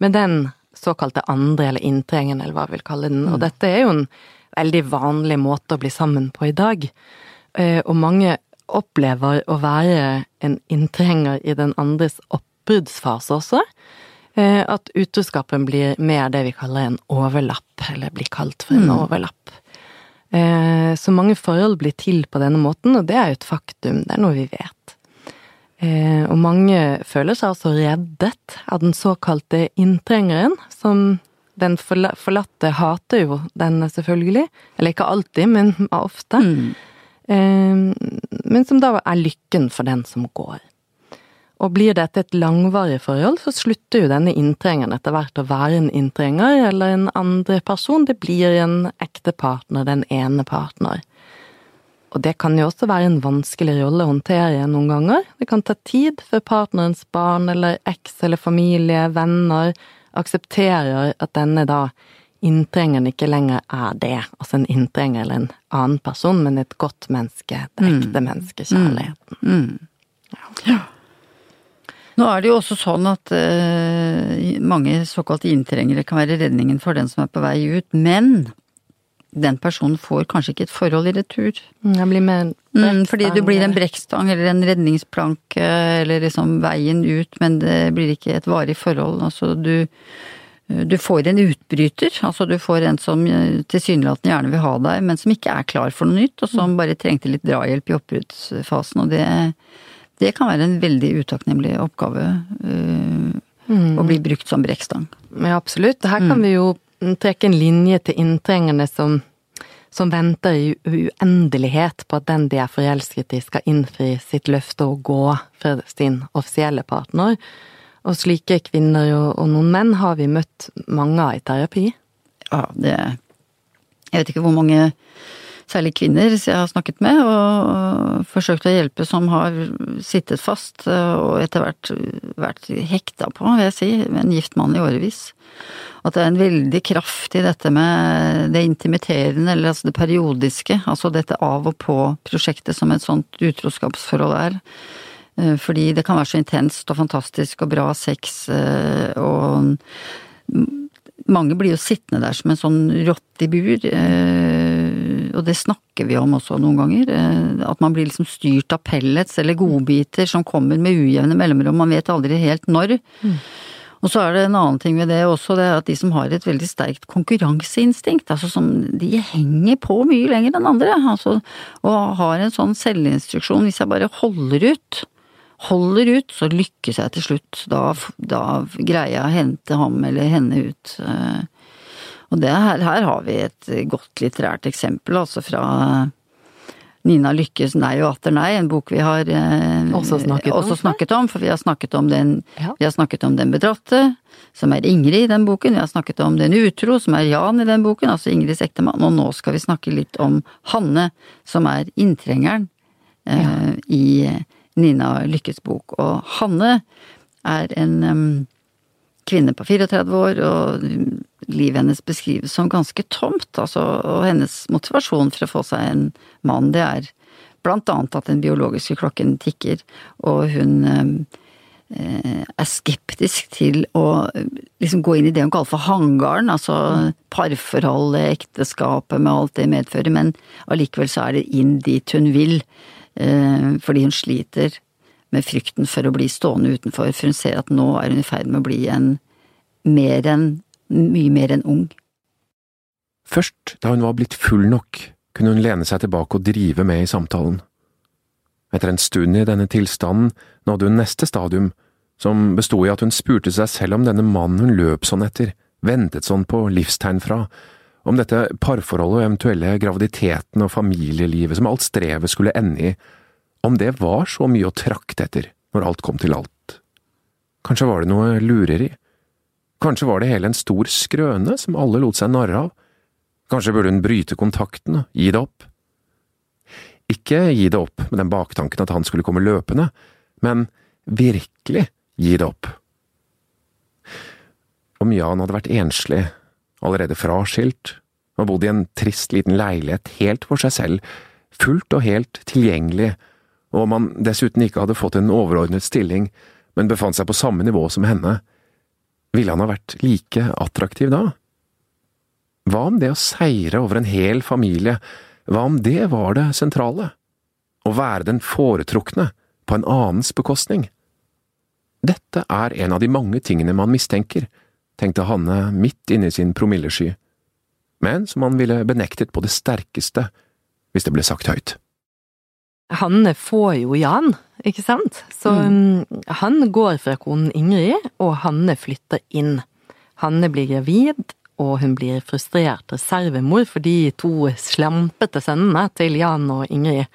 med den såkalte andre eller inntrengende, eller hva vi vil kalle den. Og dette er jo en veldig vanlig måte å bli sammen på i dag. Eh, og mange opplever å være en inntrenger i den andres oppbruddsfase også. Eh, at utroskapen blir mer det vi kaller en overlapp, eller blir kalt for en overlapp. Eh, Så mange forhold blir til på denne måten, og det er jo et faktum, det er noe vi vet. Eh, og mange føler seg altså reddet av den såkalte inntrengeren, som den forlatte hater jo den selvfølgelig. Eller ikke alltid, men ofte. Mm. Eh, men som da er lykken for den som går. Og blir dette et langvarig forhold, så slutter jo denne inntrengeren etter hvert å være en inntrenger eller en andre person. Det blir en ekte partner, den ene partner. Og det kan jo også være en vanskelig rolle å håndtere noen ganger. Det kan ta tid før partnerens barn eller eks eller familie, venner, aksepterer at denne da inntrengeren ikke lenger er det. Altså en inntrenger eller en annen person, men et godt menneske. Det ekte menneskekjærligheten. Mm. Ja. Nå er det jo også sånn at uh, mange såkalte inntrengere kan være redningen for den som er på vei ut, men den personen får kanskje ikke et forhold i retur. Med mm, fordi du blir en brekkstang eller en redningsplanke eller liksom veien ut, men det blir ikke et varig forhold. Altså du, du får en utbryter, altså du får en som tilsynelatende gjerne vil ha deg, men som ikke er klar for noe nytt, og som bare trengte litt drahjelp i oppbruddsfasen. Og det, det kan være en veldig utakknemlig oppgave uh, Mm. å bli brukt som brekkstang. Ja, absolutt. Her kan vi jo trekke en linje til inntrengerne som, som venter i uendelighet på at den de er forelsket i skal innfri sitt løfte og gå fra sin offisielle partner. Og slike kvinner og, og noen menn har vi møtt mange av i terapi. Ja, det Jeg vet ikke hvor mange særlig kvinner jeg har snakket med og forsøkt å hjelpe som har sittet fast og etter hvert vært hekta på, vil jeg si, med en gift mann i årevis. At det er en veldig kraft i dette med det intimiterende, eller altså det periodiske, altså dette av og på-prosjektet som et sånt utroskapsforhold er. Fordi det kan være så intenst og fantastisk og bra sex og mange blir jo sittende der som en sånn rotte i bur, og det snakker vi om også noen ganger. At man blir liksom styrt av pellets eller godbiter som kommer med ujevne mellomrom, man vet aldri helt når. Mm. Og så er det en annen ting ved det også, det er at de som har et veldig sterkt konkurranseinstinkt, altså som de henger på mye lenger enn andre, altså, og har en sånn selvinstruksjon, hvis jeg bare holder ut, holder ut, så lykkes jeg til slutt. Da, da greier jeg å hente ham eller henne ut. Og det her, her har vi et godt litterært eksempel, altså fra Nina Lykkes Nei og atter nei, en bok vi har eh, Også snakket om, snakket om, for vi har snakket om den, Ja. vi har snakket om den bedratte, som er Ingrid i den boken, vi har snakket om den utro, som er Jan i den boken, altså Ingrids ektemann, og nå skal vi snakke litt om Hanne, som er inntrengeren eh, i Nina Lykkes bok. Og Hanne er en em, kvinne på 34 år, og livet hennes beskrives som ganske tomt. Altså, og hennes motivasjon for å få seg en mann, det er blant annet at den biologiske klokken tikker, og hun eh, er skeptisk til å eh, liksom gå inn i det hun kaller for hangaren, altså parforholdet, ekteskapet med alt det medfører, men allikevel så er det inn dit hun vil, eh, fordi hun sliter med frykten for å bli stående utenfor, for hun ser at nå er hun i ferd med å bli en mer enn, mye mer enn ung. Først da hun var blitt full nok, kunne hun lene seg tilbake og drive med i samtalen. Etter en stund i denne tilstanden nådde hun neste stadium, som bestod i at hun spurte seg selv om denne mannen hun løp sånn etter, ventet sånn på livstegn fra, om dette parforholdet og eventuelle graviditeten og familielivet som alt strevet skulle ende i, om det var så mye å trakte etter når alt kom til alt. Kanskje var det noe lureri? Kanskje var det hele en stor skrøne som alle lot seg narre av? Kanskje burde hun bryte kontakten og gi det opp? Ikke gi det opp med den baktanken at han skulle komme løpende, men virkelig gi det opp. Om Jan hadde vært enslig, allerede fraskilt, og bodd i en trist liten leilighet helt for seg selv, fullt og helt tilgjengelig, og om han dessuten ikke hadde fått en overordnet stilling, men befant seg på samme nivå som henne, ville han ha vært like attraktiv da? Hva om det å seire over en hel familie, hva om det var det sentrale? Å være den foretrukne på en annens bekostning? Dette er en av de mange tingene man mistenker, tenkte Hanne midt inne i sin promillesky, men som han ville benektet på det sterkeste hvis det ble sagt høyt. Hanne får jo Jan, ikke sant? Så mm. han går fra konen Ingrid, og Hanne flytter inn. Hanne blir gravid, og hun blir frustrert reservemor for de to slampete sønnene til Jan og Ingrid.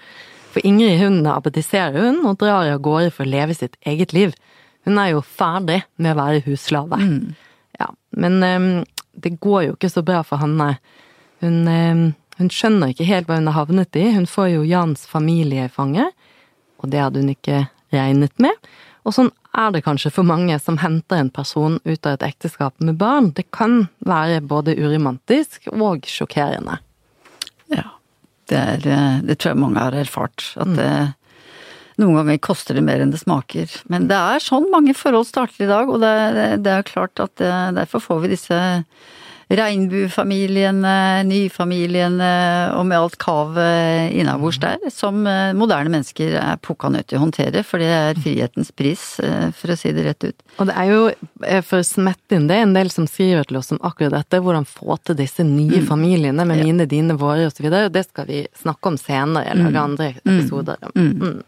For Ingrid hun abdiserer hun, og drar av gårde for å leve sitt eget liv. Hun er jo ferdig med å være husslave. Mm. Ja, men um, det går jo ikke så bra for Hanne. Hun, um, hun skjønner ikke helt hva hun har havnet i. Hun får jo Jans familie i fanget, og det hadde hun ikke regnet med. Og sånn er det kanskje for mange som henter en person ut av et ekteskap med barn. Det kan være både uromantisk og sjokkerende. Ja, det, er, eh, det tror jeg mange har erfart. At det, noen ganger koster det mer enn det smaker. Men det er sånn mange forhold starter i dag, og det, det er klart at eh, derfor får vi disse regnbuefamiliene, nyfamiliene og med alt kavet innabords der, som eh, moderne mennesker er pukka nødt til å håndtere, for det er frihetens pris, eh, for å si det rett ut. Og det er jo, eh, for å smette inn det, en del som skriver til oss om akkurat dette, hvordan få til disse nye mm. familiene med mine, dine, våre osv., og, og det skal vi snakke om senere, eller mm. andre episoder. Mm. mm.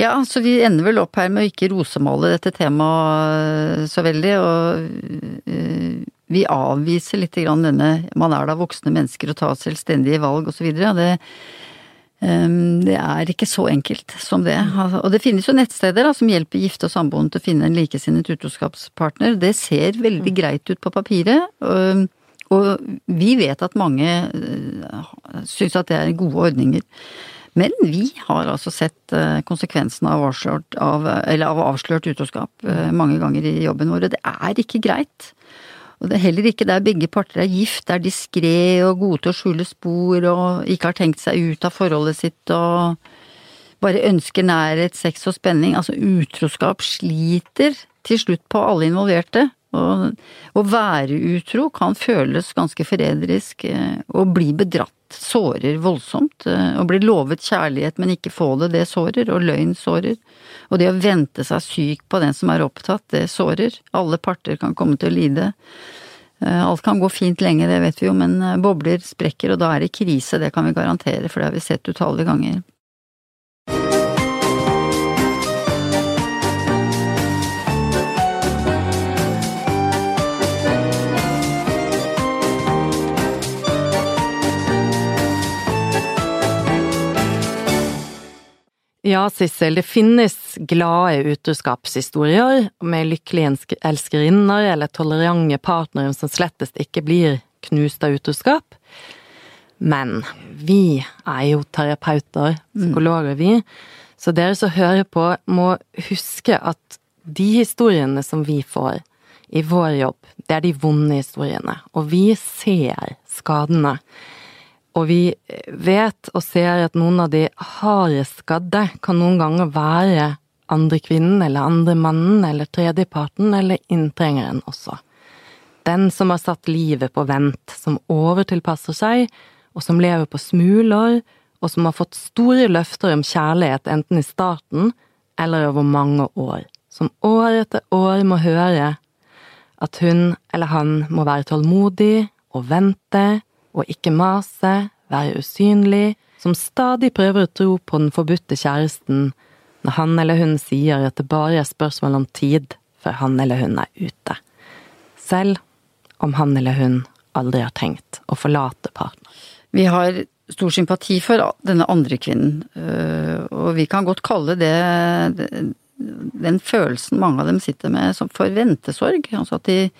Ja, så vi ender vel opp her med å ikke rosemale dette temaet så veldig, og vi avviser litt grann denne man er da voksne mennesker og tar selvstendige valg osv. Det, um, det er ikke så enkelt som det. Og det finnes jo nettsteder da, som hjelper gifte og samboende til å finne en likesinnet utroskapspartner. Det ser veldig greit ut på papiret. Og, vi vet at mange uh, syns at det er gode ordninger. Men vi har altså sett uh, konsekvensene av avslørt, av, av avslørt utroskap uh, mange ganger i jobben vår, og det er ikke greit. Og det er heller ikke der begge parter er gift, er diskré og gode til å skjule spor og ikke har tenkt seg ut av forholdet sitt og bare ønsker nærhet, sex og spenning. Altså utroskap sliter til slutt på alle involverte. Og å være utro kan føles ganske forræderisk. og bli bedratt sårer voldsomt. Eh, å bli lovet kjærlighet, men ikke få det, det sårer. Og løgn sårer. Og det å vente seg syk på den som er opptatt, det sårer. Alle parter kan komme til å lide. Eh, alt kan gå fint lenge, det vet vi jo, men bobler sprekker, og da er det krise, det kan vi garantere, for det har vi sett utallige ganger. Ja, Sissel, det finnes glade utroskapshistorier med lykkelige elskerinner eller tolerante partnere som slettest ikke blir knust av utroskap. Men vi er jo terapeuter, psykologer, vi, så dere som hører på, må huske at de historiene som vi får i vår jobb, det er de vonde historiene, og vi ser skadene. Og vi vet og ser at noen av de hardest skadde kan noen ganger være andre kvinnen eller andre mannen eller tredjeparten eller inntrengeren også. Den som har satt livet på vent, som overtilpasser seg, og som lever på smuler, og som har fått store løfter om kjærlighet enten i starten eller over mange år. Som år etter år må høre at hun eller han må være tålmodig og vente og ikke mase, være usynlig, som stadig prøver å tro på den forbudte kjæresten når han eller hun sier at det bare er spørsmål om tid før han eller hun er ute. Selv om han eller hun aldri har tenkt å forlate partneren. Vi har stor sympati for denne andre kvinnen, øh, og vi kan godt kalle det den følelsen mange av dem sitter med som forventesorg. Altså at de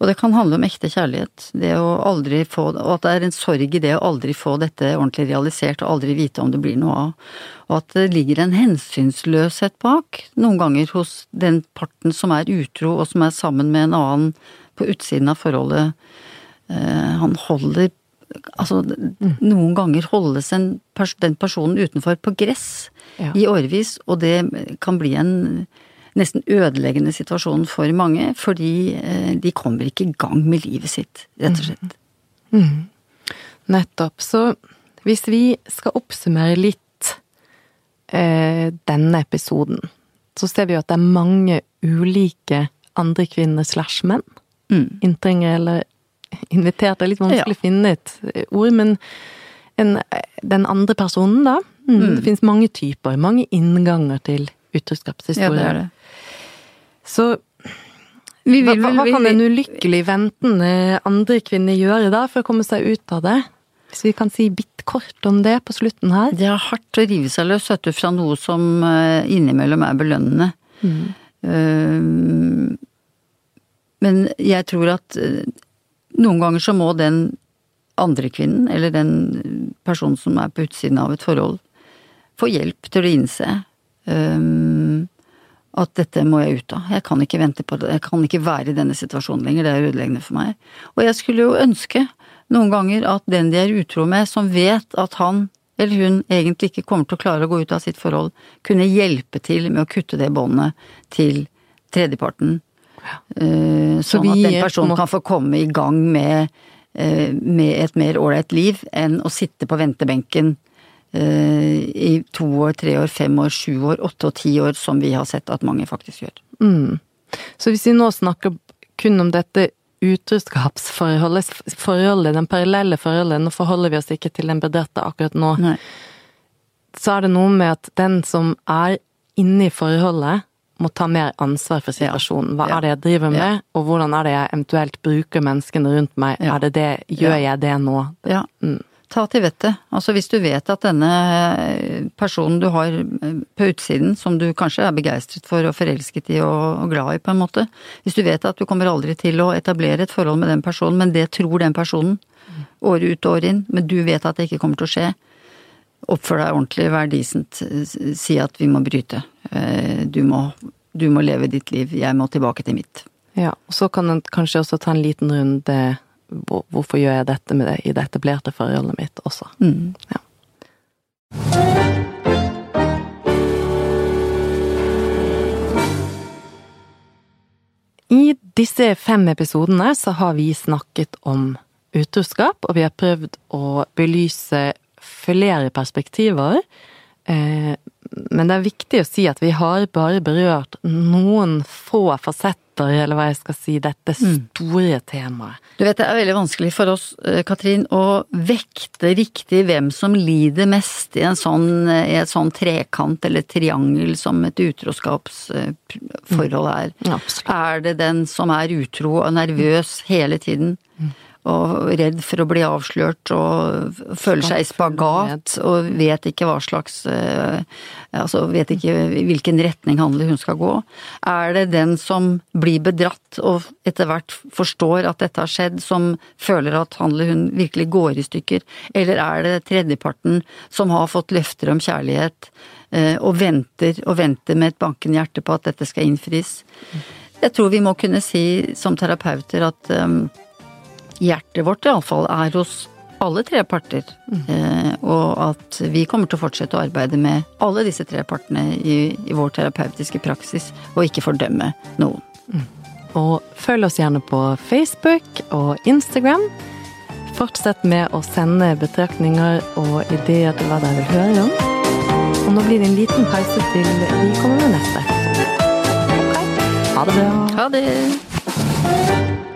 og det kan handle om ekte kjærlighet. Det å aldri få Og at det er en sorg i det å aldri få dette ordentlig realisert og aldri vite om det blir noe av. Og at det ligger en hensynsløshet bak, noen ganger hos den parten som er utro og som er sammen med en annen på utsiden av forholdet. Eh, han holder Altså, mm. noen ganger holdes en, den personen utenfor på gress ja. i årevis, og det kan bli en nesten ødeleggende situasjonen for mange, fordi eh, de kommer ikke i gang med livet sitt, rett og slett. Mm. Mm. Nettopp. Så hvis vi skal oppsummere litt eh, denne episoden, så ser vi jo at det er mange ulike andre kvinner slash menn. Mm. Inntrengere eller invitert, det er litt vanskelig å finne et ord, men en, den andre personen, da, Mm. Det finnes mange typer, mange innganger til utroskapshistorie. Ja, det er det. Så Vi vil hva, hva vi- kan en ulykkelig ventende andre kvinne gjøre da, for å komme seg ut av det? Hvis vi kan si bitt kort om det på slutten her. Det er hardt å rive seg løs vet du, fra noe som eh, innimellom er belønnende. Eh, Men jeg tror at eh, noen ganger så må den andre kvinnen, eller den personen som er på utsiden av et forhold, få hjelp til å innse eh, at dette må jeg ut av. Jeg kan ikke vente på det. Jeg kan ikke være i denne situasjonen lenger. Det er ødeleggende for meg. Og jeg skulle jo ønske noen ganger at den de er utro med, som vet at han eller hun egentlig ikke kommer til å klare å gå ut av sitt forhold, kunne hjelpe til med å kutte det båndet til tredjeparten. Eh, Sånn at den personen kan få komme i gang med, eh, med et mer ålreit liv enn å sitte på ventebenken i to år, tre år, fem år, sju år, åtte og ti år, som vi har sett at mange faktisk gjør. Mm. Så hvis vi nå snakker kun om dette utroskapsforholdet, forholdet, den parallelle forholdet, nå forholder vi oss ikke til den bedrette akkurat nå, Nei. så er det noe med at den som er inne i forholdet, må ta mer ansvar for situasjonen. Hva Ja. er det jeg driver med, og hvordan er det jeg eventuelt bruker menneskene rundt meg? Ja. Er det det, gjør Ja. jeg det nå? Ja. Mm. Ta til vettet. Altså hvis du vet at denne personen du har eh, på utsiden, som du kanskje er begeistret for og forelsket i og, glad i på en måte, hvis du vet at du kommer aldri til å etablere et forhold med den personen, men det tror den personen år ut og år inn, men du vet at det ikke kommer til å skje, oppfør deg ordentlig, vær decent, si at vi må bryte. Eh, Du må, du må leve ditt liv, jeg må tilbake til mitt. Ja, og så kan en kanskje også ta en liten runde Hvorfor gjør jeg dette med det i det etablerte forholdet mitt også? Mm. Ja. I disse fem episodene så har vi snakket om utroskap, og vi har prøvd å belyse flere perspektiver. Eh, Men det er viktig å si at vi har bare berørt noen få fasetter, eller hva jeg skal si, dette store temaet. Du vet, det er veldig vanskelig for oss, eh, Katrin, å vekte riktig hvem som lider mest i en sånn, i et sånn trekant eller triangel som et utroskapsforhold er. Absolutt. Er det den som er utro og nervøs hele tiden? Og redd for å bli avslørt og føler seg i spagat og vet ikke hva slags eh, Altså vet ikke hvilken retning handler hun skal gå. Er det den som blir bedratt og etter hvert forstår at dette har skjedd, som føler at handler hun virkelig går i stykker? Eller er det tredjeparten som har fått løfter om kjærlighet eh, og venter og venter med et bankende hjerte på at dette skal innfris? Jeg tror vi må kunne si som terapeuter at um, hjertet vårt iallfall er hos alle tre parter. Eh, og at vi kommer til å fortsette å arbeide med alle disse tre partene i, i vår terapeutiske praksis, og ikke fordømme noen. Og følg oss gjerne på Facebook og Instagram. Fortsett med å sende betraktninger og ideer til hva dere vil høre om. Og nå blir det en liten pause til vi kommer med neste. Ha det bra. Ha det!